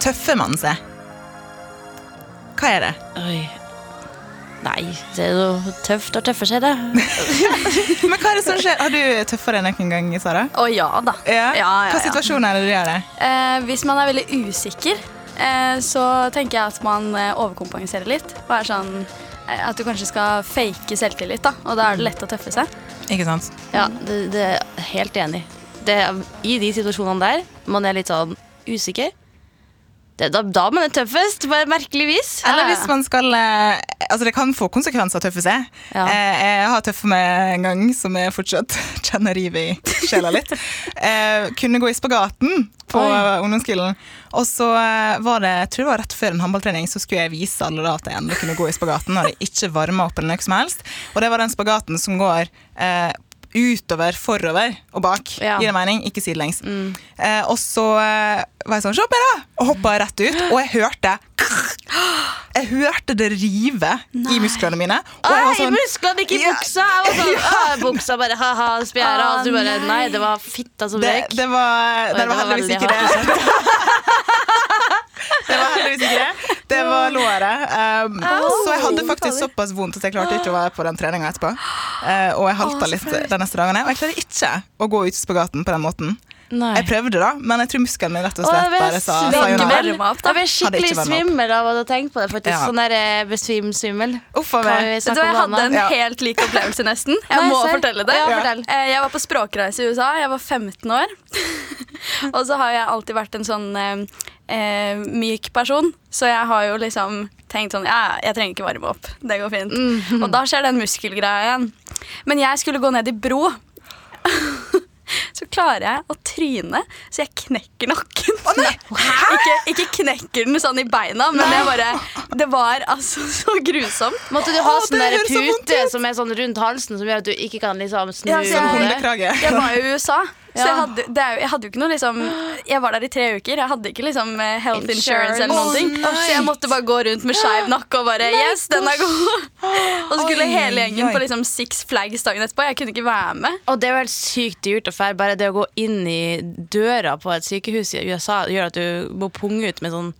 tøffer man seg? Hva er det? Oi. Nei, det er jo tøft å tøffe seg, det. Men hva er det som skjer? Har du tøffa deg noen gang, Sara? Å ja da. Ja. Ja, ja, Hva situasjon er det du gjør det? Eh, hvis man er veldig usikker, eh, så tenker jeg at man eh, overkompenserer litt. Og er sånn eh, at du kanskje skal fake selvtillit, da. Og da er det lett å tøffe seg. Ikke sant? Ja, det, det er helt enig. Det, I de situasjonene der, man er litt sånn usikker. Det da, da man er tøffest, på merkelig vis. Eller hvis man skal eh, Altså, det kan få konsekvenser tøffes tøffe seg. Ja. Eh, Jeg har tøffa meg en gang som jeg fortsatt kjenner rivet i sjela litt. Eh, Kunne gå i spagaten på Oi. ungdomsskolen. Og så var det jeg tror det var rett før en håndballtrening, så skulle jeg vise alle da at jeg endelig kunne gå i spagaten. Hadde ikke varma opp eller noe som helst. Og det var den spagaten som går eh, utover, forover og bak. Ja. Gir det mening? Ikke sidelengs. Eh, og så eh, var jeg sånn Se på meg, da! Og hoppa rett ut. Og jeg hørte Jeg hørte det rive i musklene mine. Og jeg var Nei, sånn, musklene, ikke i buksa! Jeg var sånn, buksa bare ha-ha, spjæra. Og du bare nei. Nei, det var fitta som det, røyk. det var, Oi, det var heldigvis ikke det. Det var heldigvis ikke det. Det var låret. Um, så jeg hadde faktisk såpass vondt at jeg klarte ikke å være på den treninga etterpå. Uh, og jeg halta litt de neste dagene. Og jeg klarer ikke å gå ut på gaten på den måten. Nei. Jeg prøvde, da, men jeg tror muskelen min rett og slett bare sa sayonara. Jeg ble skikkelig svimmel av å tenke på det. faktisk Ja. Sånn der eh, besvim-svimmel. Jeg om hadde en? Ja. helt lik opplevelse, nesten. Jeg Nei, må serr? fortelle det. Ja, Ja. fortell. Eh, Jeg var på språkreise i USA. Jeg var 15 år. og så har jeg alltid vært en sånn eh, myk person. Så jeg har jo liksom tenkt sånn Ja, jeg trenger ikke varme opp. Det går fint. Mhm. Og da skjer den muskelgreia igjen. Men jeg skulle gå ned i bro. Så klarer jeg å tryne, så jeg knekker nakken. ikke, ikke knekker den sånn i beina, men jeg bare Det var altså så grusomt. Måtte du ha Å, sånn det der pute som er sånn rundt halsen, som gjør at du ikke kan liksom snu Ja, jeg-. Jeg var jo i USA, så jeg hadde, det er jeg hadde jo ikke noe liksom Jeg var der i tre uker. Jeg hadde ikke liksom eh, health insurance, eller noen ting. Oh. Så jeg måtte bare gå rundt med skeiv nakke og bare Yes, den er god! Og så skulle Oi, hele gjengen oi. på liksom Six Flags dagen etterpå. Jeg kunne ikke være med. Og det er jo helt sykt dyrt å fære. Bare det å gå inn i døra på et sykehus i USA gjør at du må punge ut med sånn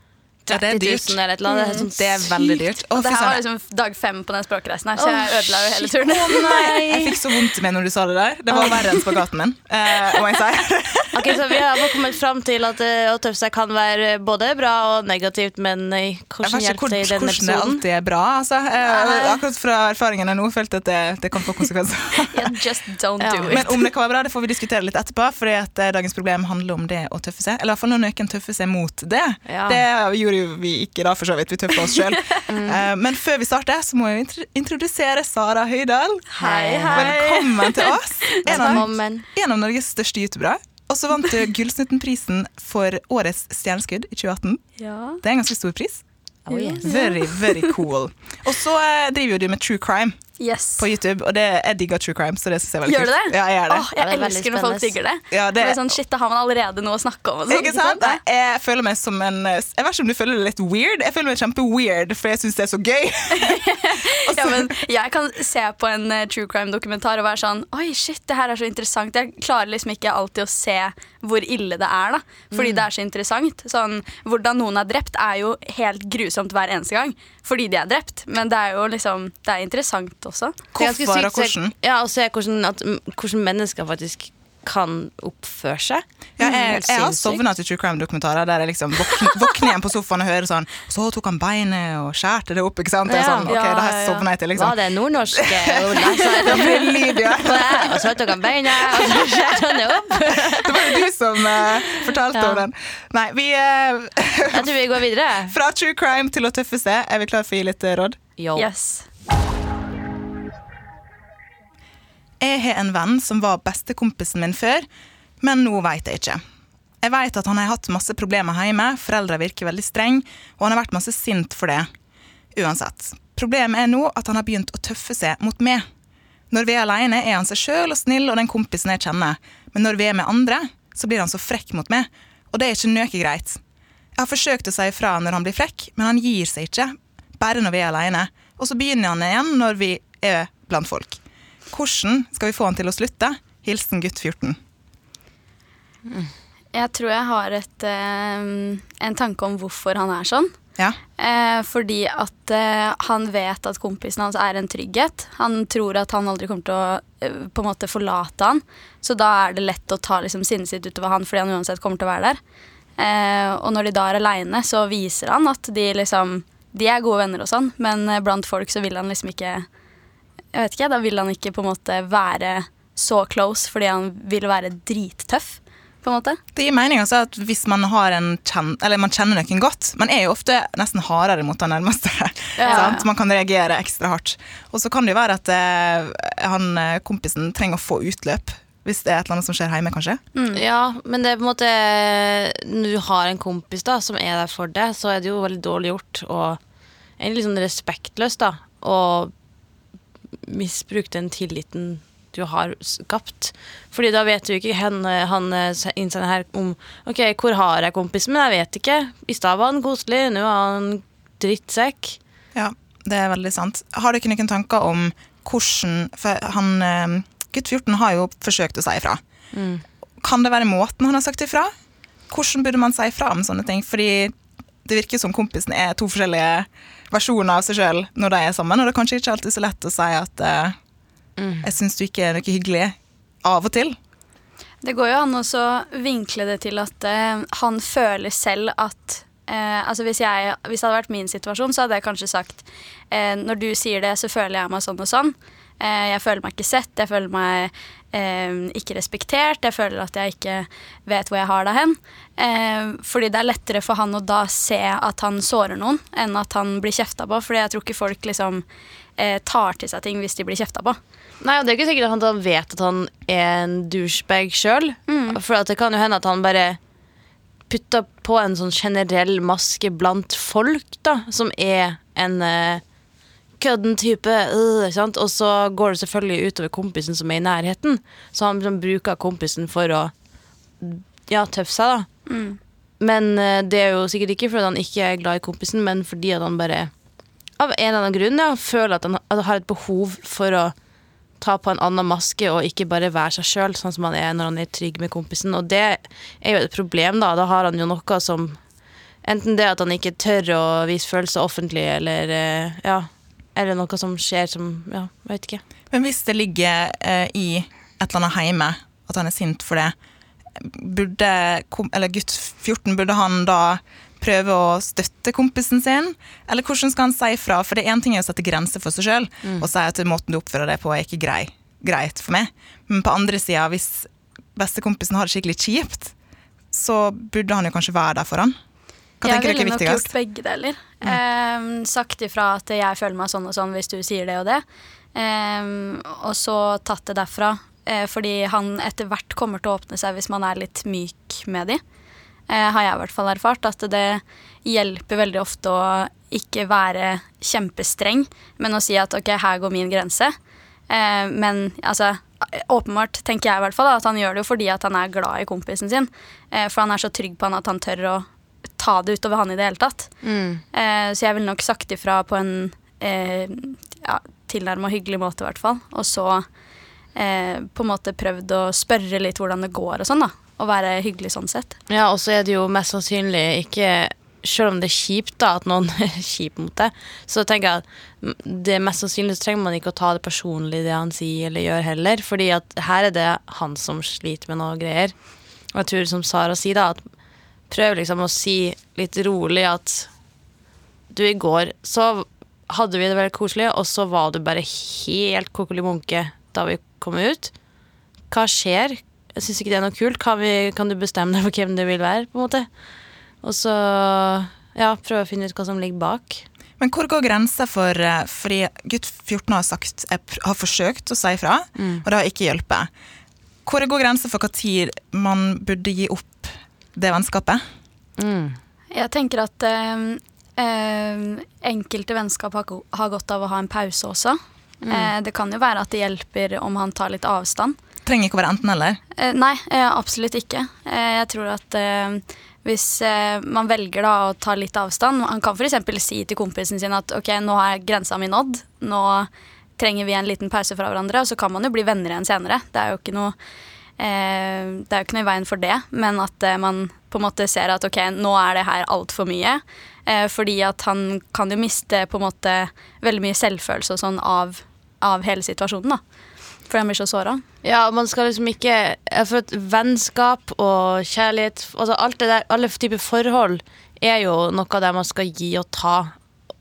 det er 30 dyrt. 000 eller et eller annet. Det er sånn Det er veldig dyrt. Og det her var liksom dag fem på den språkreisen her, så jeg ødela jo hele turen. Jeg fikk så vondt med når du sa det der. Det var verre enn spagaten min. Uh, må jeg si. Ok, så Vi har kommet fram til at eh, å tøffe seg kan være både bra og negativt, men eh, hvordan hjelper det i denne episoden? hvordan det alltid er bra. Altså. Uh, akkurat fra erfaringen jeg nå følte at det, det kan få konsekvenser. Yeah, just don't Ja. do it. Men om det kan være bra, det får vi diskutere litt etterpå. Fordi at eh, dagens problem handler om det å tøffe seg. Eller i hvert fall når noen tøffer seg mot det. Ja. Det gjorde vi ikke da, for så vidt. Vi tøffer oss sjøl. Men før vi starter, så må jeg jo introdusere Sara Høydahl. Hei, hei. Velkommen til oss. En av, en av Norges største youtubere. Og så vant du Gullsnutten-prisen for årets stjerneskudd i 2018. Ja. Det er en ganske stor pris. Oh, yes. Very, very cool. Og så eh, driver jo du med true crime Yes. på YouTube, og det, jeg digger true crime, så det synes jeg er veldig Gjør du det? Ja, jeg gjør det. Åh, Ja, det jeg er elsker når folk digger det. Ja, det- det er sånn, shit, Da har man allerede noe å snakke om. Og sånn, Ikke sant? Jeg føler meg som en Jeg vet ikke om du føler det litt weird. Jeg føler meg kjempe-weird, for jeg syns det er så gøy. Ja, men jeg kan se på en eh, true crime-dokumentar og være sånn Oi, shit, det her er så interessant. Jeg klarer liksom ikke alltid å se hvor ille det er, da. Fordi det er så interessant. Sånn, Hvordan noen er drept, er jo helt grusomt hver eneste gang. Fordi de er drept. Men det er jo liksom Det er interessant også. Det Hvorfor og hvordan? Ja, Og se hvordan, at, hvordan mennesker faktisk kan oppføre seg. Ja, jeg, jeg har sovna til true crime-dokumentarer der jeg liksom våkner, våkner igjen på sofaen og hører sånn Så tok han beinet og skjærte det opp, ikke sant? Det Ja. sånn, ok, Ja, det her ja, ja. sovner jeg til, Var liksom. det nordnorske ord? ja! Det blir Lydia. og så tok han beinet, og så skjærte han det opp. Det var jo du som uh, fortalte Ja. om den. Nei, vi uh, Jeg tror vi går videre. Fra true crime til å tøffe seg. Er vi klare for å gi litt eh, råd? Yo. Yes. Jeg har en venn som var bestekompisen min før, men nå veit jeg ikke. Jeg vet at han har hatt masse problemer hjemme, foreldre virker veldig streng, og han har vært masse sint for det. Uansett. Problemet er nå at han har begynt å tøffe seg mot meg. Når vi er alene, er han seg sjøl og snill og den kompisen jeg kjenner. Men når vi er med andre, så blir han så frekk mot meg. Og det er ikke nøke greit. Jeg har forsøkt å si ifra når han blir frekk, men han gir seg ikke. Bare når vi er alene. Og så begynner han igjen når vi er blant folk. Hvordan skal vi få han til å slutte? Hilsen gutt 14. Jeg tror jeg har et, eh, en tanke om hvorfor han er sånn. Ja. Eh, fordi at eh, han vet at kompisen hans er en trygghet. Han tror at han aldri kommer til å på en måte forlate han. Så da er det lett å ta liksom, sinnet sitt utover han fordi han uansett kommer til å være der. Og når de da er aleine, så viser han at de liksom De er gode venner og sånn, men blant folk så vil han liksom ikke Jeg vet ikke, da vil han ikke på en måte være så close fordi han vil være drittøff, på en måte. Det gir mening også at hvis man har en kjen eller man kjenner noen godt Man er jo ofte nesten hardere mot den nærmeste. Ja. sant? Man kan reagere ekstra hardt. Og så kan det jo være at eh, han, eh, kompisen trenger å få utløp. Hvis det er et eller annet som skjer hjemme, kanskje. Ja, men det er på en måte Når du har en kompis da som er der for deg, så er det jo veldig dårlig gjort og egentlig litt sånn respektløst da å misbruke den tilliten du har skapt. Fordi da vet du ikke han, han innsender her om Ok, hvor har jeg kompisen min? Jeg vet ikke. I stad var han koselig, nå er han drittsekk. Ja, det er veldig sant. Har dere noen tanker om hvordan For han, eh, gutt 14 har jo forsøkt å si ifra. Kan det være måten han har sagt ifra? Hvordan burde man si ifra om sånne ting? Fordi det virker som kompisen er to forskjellige versjoner av seg sjøl når de er sammen, og det er kanskje ikke alltid så lett å si at eh, jeg syns du ikke er noe hyggelig av og til. Det går jo an å vinkle det til at uh, han føler selv at uh, altså hvis, jeg, hvis det hadde vært min situasjon, så hadde jeg kanskje sagt Når du sier det, så føler jeg meg sånn og sånn. Eh, jeg føler meg ikke sett, jeg føler meg eh, ikke respektert. Jeg føler at jeg ikke vet hvor jeg har deg hen. Eh, fordi det er lettere for han å da se at han sårer noen, enn at han blir kjefta på. Fordi jeg tror ikke folk liksom eh, tar til seg ting hvis de blir kjefta på. Nei, og Det er ikke sikkert at han vet at han er en douchebag sjøl. For det kan jo hende at han bare putter på en sånn generell maske blant folk, da, som er en uh, kødden type. øh, sant? Og så går det selvfølgelig utover kompisen som er i nærheten. Så han liksom bruker kompisen for å ja, tøffe seg, da. Men eh, det er jo sikkert ikke fordi han ikke er glad i kompisen, men fordi at han bare av en eller annen grunn ja, føler at han at han har et behov for å ta på en annen maske og ikke bare være seg sjøl, sånn som han er når han er trygg med kompisen. Og det er jo et problem, da. Da har han jo noe som Enten det at han ikke tør å vise følelser offentlig, eller eh, ja, eller noe som skjer som Ja, jeg vet ikke. Men hvis det ligger eh, i et eller annet hjemme at han er sint for det, burde eller gutt 14 burde han da prøve å støtte kompisen sin? Eller hvordan skal han si fra? For det er én ting er å sette grenser for seg sjøl og si at måten du oppfører deg på, er ikke grei, greit for meg. Men på andre sida, hvis bestekompisen har det skikkelig kjipt, så burde han jo kanskje være der for han. Hva jeg tenker ville dere er nok gjort begge deler. Ehm, sagt ifra at jeg føler meg sånn og sånn hvis du sier det og det. Ehm, og så tatt det derfra. eh, fordi han etter hvert kommer til å åpne seg hvis man er litt myk med de. Eh, har jeg i hvert fall erfart. At det hjelper veldig ofte å ikke være kjempestreng, men å si at ok, her går min grense. Eh, men altså, åpenbart tenker jeg i hvert fall da, at han gjør det jo fordi at han er glad i kompisen sin. Eh, for han er så trygg på han at han tør å ta det utover han i det hele tatt. Eh, så jeg ville nok sagt ifra på en eh, ja, tilnærma hyggelig måte, i hvert fall. Og så eh, på en måte prøvd å spørre litt hvordan det går og sånn, da. Og være hyggelig sånn sett. Ja, og så er det jo mest sannsynlig ikke Selv om det er kjipt da at noen er kjip mot det, så tenker jeg at det mest sannsynlig så trenger man ikke å ta det personlig, det han sier eller gjør heller. Fordi at her er det han som sliter med noe greier. Og jeg tror som Sara sier, da, at prøv liksom å si litt rolig at du, i går så hadde vi det veldig koselig, og så var du bare helt kokkelimunke da vi kom ut. Hva skjer? Jeg syns ikke det er noe kult. Kan, vi, kan du bestemme deg for hvem du vil være? på en måte? Og så ja, prøve å finne ut hva som ligger bak. Men hvor går grensa for eh, Fordi gutt 14 har sagt har forsøkt å si ifra, og det har ikke hjulpet. Hvor går grensa for hva tid man burde gi opp det vennskapet? Jeg tenker at eh, eh, enkelte vennskap har, har godt av å ha en pause også. Eh, det kan jo være at det hjelper om han tar litt avstand. Trenger ikke å være enten-eller. Eh, nei, eh, absolutt ikke. Eh, jeg tror at eh, hvis eh, man velger da å ta litt avstand Han kan f.eks. si til kompisen sin at ok, nå er grensa mi nådd. Nå trenger vi en liten pause fra hverandre. Og så kan man jo bli venner igjen senere. Det er jo ikke noe det er jo ikke noe i veien for det, men at eh, man på en måte ser at ok, nå er det her altfor mye. Eh, fordi at han kan jo miste på en måte veldig mye selvfølelse og sånn av, av hele situasjonen. da. Fordi han blir så såra. Ja, man skal liksom ikke For at Vennskap og kjærlighet altså alt det der, Alle typer forhold er jo noe der man skal gi og ta.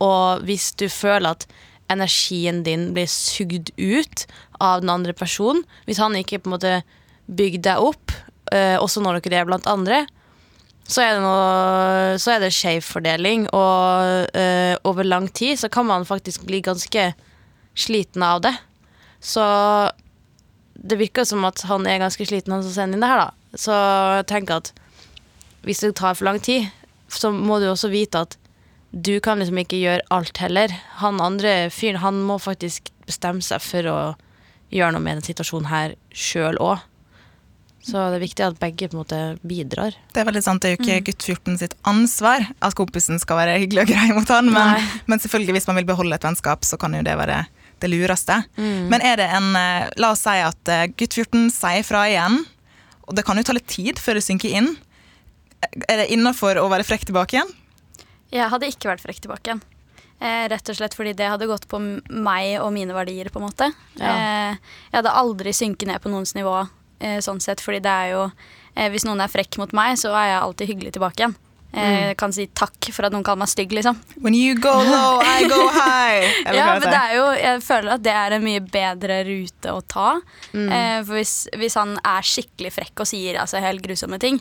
Og hvis du føler at energien din blir sugd ut av den andre personen, hvis han ikke på en måte bygger deg opp, eh, også når dere er blant andre, så er det, noe, så er det skjev fordeling. Og eh, over lang tid så kan man faktisk bli ganske sliten av det. Så det virker som at han er ganske sliten, han som sender inn det her, da. Så jeg tenker at hvis det tar for lang tid, så må du også vite at du kan liksom ikke gjøre alt heller. Han andre fyren, han må faktisk bestemme seg for å gjøre noe med den situasjonen her sjøl òg. Så det er viktig at begge på en måte bidrar. Det er veldig sant, det er jo ikke gutt 14 sitt ansvar at kompisen skal være hyggelig og grei mot han, men, men selvfølgelig hvis man vil beholde et vennskap, så kan jo det være det lureste. Men er det en eh, La oss si at eh, gutt 14 sier fra igjen, og det kan jo ta litt tid før det synker inn. Er det innafor å være frekk tilbake igjen? Jeg hadde ikke vært frekk tilbake igjen. Eh, rett og slett fordi det hadde gått på meg og mine verdier. på en måte. Ja. Eh, jeg hadde aldri synket ned på noens nivå, sånn sett, fordi det er jo eh, Hvis noen er frekk mot meg, så er jeg alltid hyggelig tilbake igjen. Eh, Jeg kan si takk for at noen kaller meg stygg, liksom. When you go low, I go high. Ja, men det er. jo, jeg føler at det er en mye bedre rute å ta. Eh, for hvis, hvis han er skikkelig frekk og sier altså, helt grusomme ting,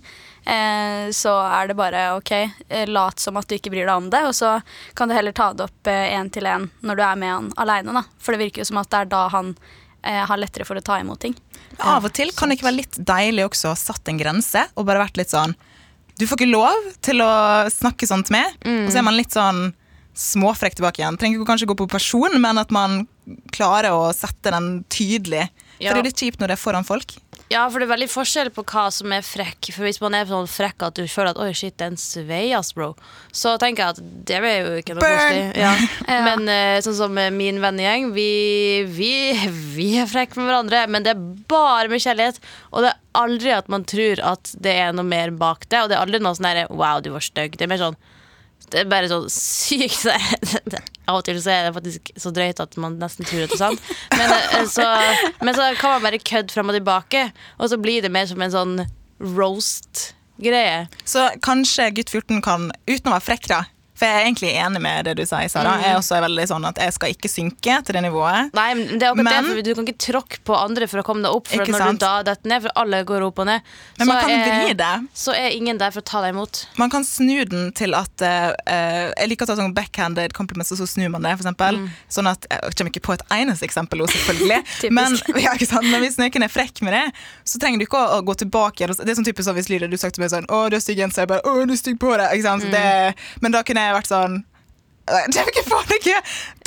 eh, så er det bare ok, eh, lat som at du ikke bryr deg om det, og så kan du heller ta det opp én til én når du er med han aleine, da. For det virker jo som at det er da han eh, har lettere for å ta imot ting. Av og til kan det ikke være litt deilig også å ha satt en grense og bare vært litt sånn Du får ikke lov til å snakke sånn til meg. Og så er man litt sånn småfrekk tilbake igjen. Trenger ikke kanskje gå på person, men at man klarer å sette den tydelig. For Ja. det er litt kjipt når det er foran folk. Ja, for det er veldig forskjell på hva som er frekk. For hvis man er sånn frekk at du føler at oi, shit, den svei, ass, bro, så tenker jeg at det er jo ikke noe koselig. Ja. Ja. Men eh, sånn som min vennegjeng, vi, vi, vi er frekke med hverandre, men det er bare med kjærlighet. Og det er aldri at man tror at det er noe mer bak det, og det er aldri noe sånn herre wow, du var stygg. Det er mer sånn det er bare sånn sykt Av og til så er det faktisk så drøyt at man nesten tror det er sant. Men, eh, så, men så kan man bare kødde frem og tilbake, og så blir det mer som en sånn roast-greie. Så kanskje gutt 14 kan, uten å være frekk, da For jeg er egentlig enig med det du sa, Sara. Jeg også er veldig sånn at jeg skal ikke synke til det nivået. Nei, men det er akkurat Men- det, for Du kan ikke tråkke på andre for å komme deg opp. For når sant? du da detter ned, for alle går opp og ned, Men så, man kan er, vri det. så er ingen der for å ta deg imot. Man kan snu den til at eh, Jeg liker å ta sånn backhanded compliments, og så snur man det. For eksempel. Mm. Sånn at, Jeg kommer ikke på et eneste eksempel, selvfølgelig. Men, ja, men hvis noen er frekk med det, så trenger du ikke å, å gå tilbake. Det er sånn typisk så hvis Lydia, du sagt til meg sånn 'Å, du er stygg genser.' Jeg bare 'Å, du er stygg på deg', Ikke sant? Mm. det. Men da kunne jeg vært sånn «Nei, Jeg kommer ikke på noe!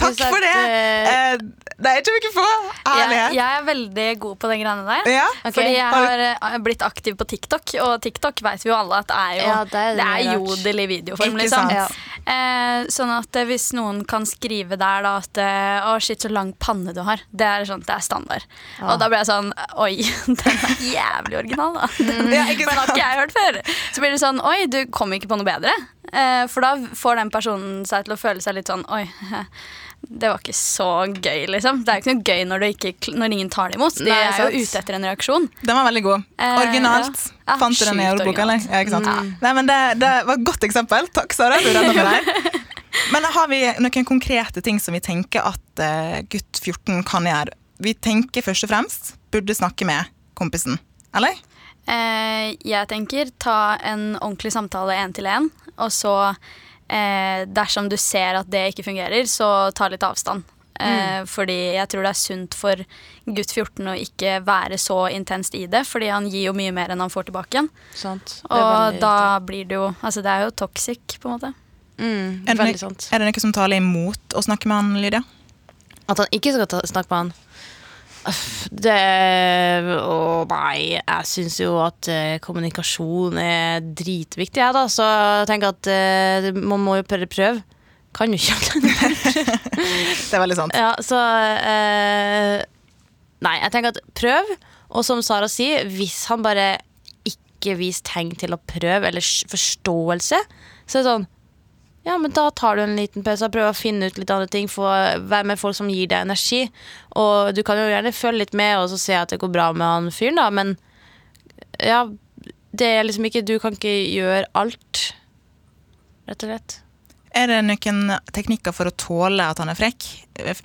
Takk at, for det! eh, Nei, jeg kommer ikke på ærlighet. jeg er veldig god på den greiene der. Ja? Fordi jeg Har eh, blitt aktiv på TikTok, og TikTok vet vi jo alle at det er jo Ja, det er det er jodel i videoform. Liksom. Ja. Eh, sånn at eh, hvis noen kan skrive der da at eh, Å, shit, så lang panne du har. Det er sånn, det er standard. Og da ble jeg sånn Oi, den er jævlig original, da. Den, Ja, ikke den har ikke jeg hørt før. Så blir det sånn Oi, du kom ikke på noe bedre. Eh, for da får den personen seg til å føle seg litt sånn Oi. Det var ikke så gøy, liksom. Det er jo ikke noe gøy når, ikke, når ingen tar det imot. De Nei, er jo ute etter en reaksjon. Den var veldig god. Eh, Originalt. ja. Ja, Fant du den i ordboka, eller? Ja, ikke sant? Mm. Nei, men det, det var et godt eksempel. Takk, Sara. Du redda meg der. Men har vi noen konkrete ting som vi tenker at uh, gutt 14 kan gjøre? Vi tenker først og fremst burde snakke med kompisen, eller? Eh, jeg tenker ta en ordentlig samtale én til én, og så eh, dersom du ser at det ikke fungerer, så ta litt avstand. Eh, Fordi jeg tror det er sunt for gutt 14 å ikke være så intenst i det, fordi han gir jo mye mer enn han får tilbake igjen. Sant. Og da da blir det jo Altså, det er jo toxic, på en måte. mm, Er det, er det noe som taler imot å snakke med han, Lydia? At han ikke skal ta, snakke med han. Det Å nei, jeg syns jo at eh, kommunikasjon er dritviktig, jeg, da. Så jeg tenker at eh, man må jo prøve. prøve. Kan jo ikke Det er veldig sant. Ja, så eh, Nei, jeg tenker at prøv. Og som Sara sier, hvis han bare ikke viser tegn til å prøve, eller forståelse, så er det sånn ja, men da tar du en liten pause og prøver å finne ut litt andre ting. Få være med folk som gir deg energi. Og du kan jo gjerne følge litt med og så se at det går bra med han fyren, da, men ja, det er liksom ikke Du kan ikke gjøre alt, rett og slett. Er det noen teknikker for å tåle at han er frekk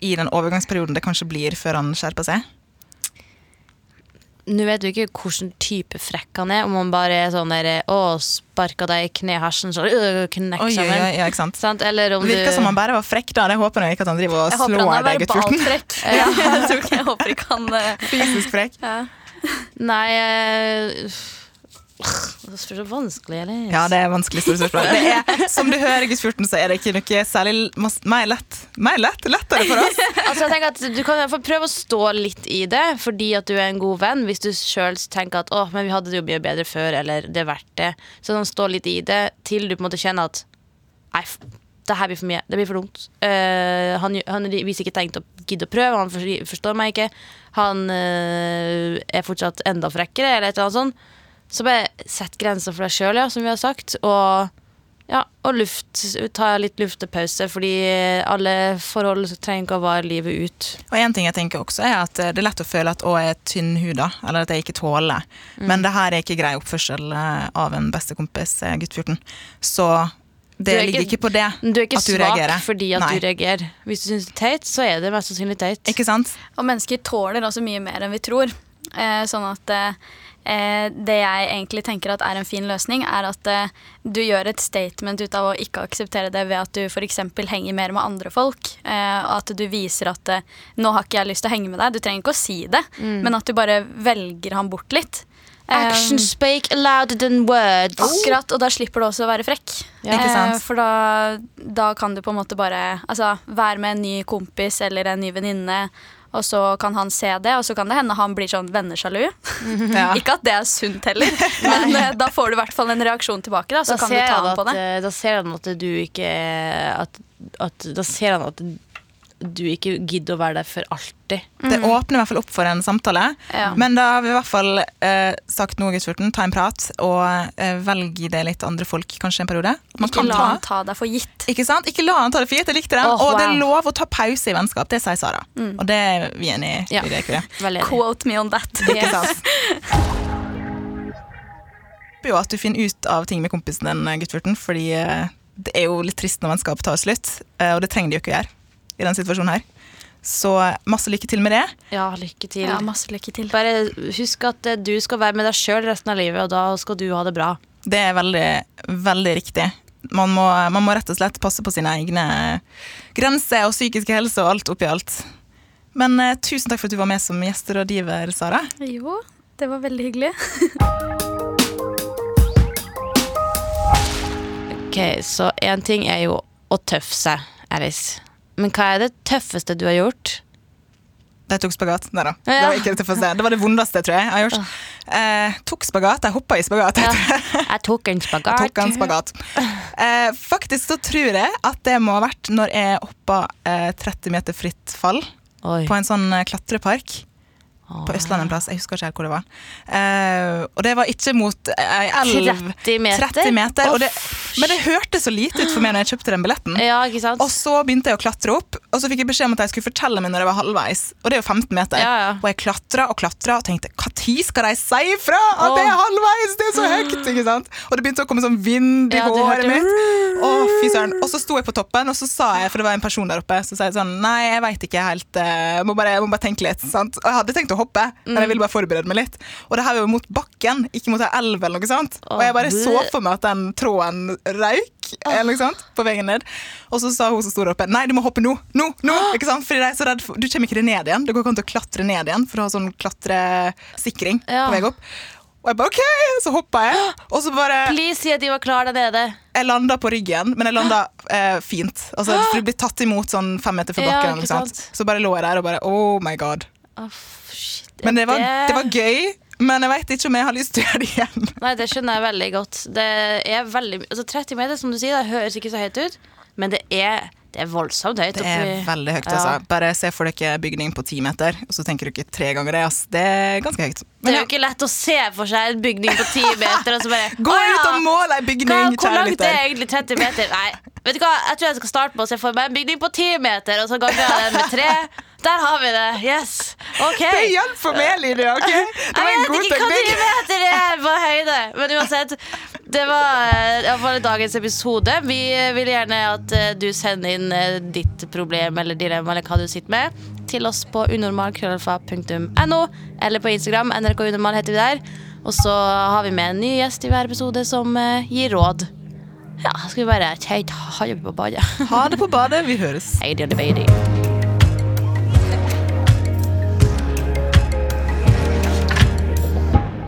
i den overgangsperioden det kanskje blir før han skjerper seg? Nå vet du ikke hvilken type frekk han er. Om han bare er sånn der Å, sparka deg i kneharsen, så øh, knekk Oi, sammen. oi, ja, ikke sant? Sant? Eller om virker du som han bare var frekk da. Det håper jeg ikke at han driver og Jeg slår deg, gutt 14. verbalt frekk. Ja, jeg, jeg håper ikke han eh, Fysisk frekk. ja. Nei eh, Det er så vanskelig, eller? Ja, det er vanskelig. Det er, som du hører, gutt 14, så er det ikke noe særlig mer lett. Mer lett? Lettere for oss. Altså, jeg tenker at Du kan i hvert fall prøve å stå litt i det fordi at du er en god venn. Hvis du sjøl tenker at 'å, men vi hadde det jo mye bedre før, eller det er verdt det. Så sånn, stå litt i det til du på en måte kjenner at nei, det her blir for mye. Det blir for dumt. Uh, han, han viser ikke tegn til å gidde å prøve, han forstår meg ikke. Han uh, er fortsatt enda frekkere, eller et eller annet sånt. Så bare sett grenser for deg sjøl, ja, som vi har sagt. Og ja, og luft. Ta litt luftepause, fordi alle forhold trenger ikke å vare livet ut. Og en ting jeg tenker også er at eh, det er lett å føle at å, jeg er tynnhuda, eller at jeg ikke tåler. Mm. Men det her er ikke grei oppførsel eh, av en bestekompis, eh, gutt 14. Så det er ligger ikke- ikke på det Men du er ikke at du svak reagerer. fordi at Nei. du reagerer. Hvis du syns det er teit, så er det mest sannsynlig teit. Ikke sant? Og mennesker tåler også mye mer enn vi tror. Eh, sånn at eh, det jeg egentlig tenker at er en fin løsning, er at eh, du gjør et statement ut av å ikke akseptere det ved at du f.eks. henger mer med andre folk. Eh, og at du viser at eh, 'nå har ikke jeg lyst til å henge med deg'. Du trenger ikke å si det, men at du bare velger han bort litt. Eh, Action speak louder than words. Akkurat, og da slipper du også å være frekk. Ja. Eh, for da, da kan du på en måte bare altså, være med en ny kompis eller en ny venninne, og så kan han se det, og så kan det hende han blir sånn vennesjalu. Ja. Ikke at det er sunt heller, men eh, da får du i hvert fall en reaksjon tilbake. Da, så Da ser, på at, det. eh, da ser han at du ikke at, at, Da ser han at du ikke gidder å være der for alltid. Det åpner i hvert fall opp for en samtale. Ja. Men da har vi i hvert fall eh, sagt noe, gutt 14. Ta en prat, og eh, velg det litt andre folk kanskje en periode. Man Ikke kan la ta han ta deg for gitt. Ikke sant? Ikke la han ta deg for gitt. Jeg likte det. Åh, og det er lov å ta pause i vennskap. Det sier Sara. Og det er vi enig i. Ja. i det. Quote me on that. Ikke sant? håper jo at du finner ut av ting med kompisen din, guttfurten, fordi eh, det er jo litt trist når vennskap tar slutt, eh, og det trenger de jo ikke å gjøre i den situasjonen her. Så masse lykke til med det. Ja, lykke til. Ja, masse lykke til. Bare husk at eh, du skal være med deg sjøl resten av livet, og da skal du ha det bra. Det er veldig, veldig riktig. Man må, man må rett og slett passe på sine egne grenser og psykiske helse og alt oppi alt. Men eh, tusen takk for at du var med som gjesterådgiver, Sara. Jo, det var veldig hyggelig. Ok, Så én ting er jo å tøffe seg, Alice. Men hva er det tøffeste du har gjort? Jeg tok spagat. Nei da. Det Ja. var ikke det tøffeste. Det var det vondeste, tror jeg jeg har gjort. Eh, tok spagat. Jeg hoppa i spagat. Ja. Jeg tok en spagat. Jeg tok en spagat. Eh, faktisk så tror jeg at det må ha vært når jeg hoppa eh, 30 meter fritt fall Oi. på en sånn eh, klatrepark. På Østlandet en plass. Jeg husker ikke helt hvor det var. Uh, og det var ikke mot ei elv. 30 meter? 30 meter og det, men det hørtes så lite ut for meg når jeg kjøpte den billetten. Ja, ikke sant? Og så begynte jeg å klatre opp, og så fikk jeg beskjed om at jeg skulle fortelle meg når jeg var halvveis. Og det er jo 15 meter. Ja, ja. Og jeg klatra og klatra og tenkte når skal de si ifra at det er halvveis? Det er så høyt! ikke sant? Og det begynte å komme sånn vind i Ja, håret mitt. Å, fy søren. Og så sto jeg på toppen, og så sa jeg, for det var en person der oppe, så sa jeg sånn Nei, jeg veit ikke helt. eh, Jeg må bare, jeg må bare tenke litt. Sant? Og jeg hadde tenkt å hoppe, men jeg ville bare forberede meg litt. Og det her var jo mot bakken, ikke mot ei elv eller noe sånt. Og jeg bare så for meg at den tråden røyk. eller noe sånt, på veien ned. Og så sa hun som sto der oppe, nei, du må hoppe nå. Nå! nå, ikke sant? Fordi de er så redd for, Du kommer ikke ned igjen. Du går ikke an til å klatre ned igjen for å ha sånn klatresikring Ja. på vei opp. Og jeg bare OK, så hoppa jeg. Og så bare Please si at de var klar der nede. Jeg landa på ryggen, men jeg landa eh, fint. Altså, du blir tatt imot sånn fem meter fra bakken. sant. Så bare lå jeg der og bare Oh my god. Åh, shit. Men det var, det var gøy. Men jeg veit ikke om jeg har lyst til å gjøre det igjen. Nei, det skjønner jeg veldig godt. Det er veldig altså 30 meter, som du sier, det høres ikke så høyt ut, men det er, det er voldsomt høyt. Det er veldig høyt. Ja. altså. Bare se for dere bygning på ti meter, og så tenker du ikke tre ganger det. Altså. Det er ganske høyt. Det er jo ikke lett å se for seg en bygning på 10 meter, og så bare gå ja, ut og mål ei bygning, Hvor langt er egentlig 30 meter? Nei, vet du hva, jeg tror jeg skal starte med å se for meg en bygning på 10 meter, og så ganger jeg den med tre. Der har vi det. Yes. OK. Det for meg, Line. ok? Det var Jeg en vet god ikke hva teknikk. 10 meter er på høyde, men uansett. Det var iallfall i hvert fall dagens episode. Vi eh, vil gjerne at eh, du sender inn eh, ditt problem eller dilemma eller hva du sitter med, til oss på unormal.krøllalfa.no eller på Instagram. NRK Unormal heter vi der. Og så har vi med en ny gjest i hver episode som eh, gir råd. Ja, skal vi bare ha det på badet. Ha det på badet. Vi høres. Hei, det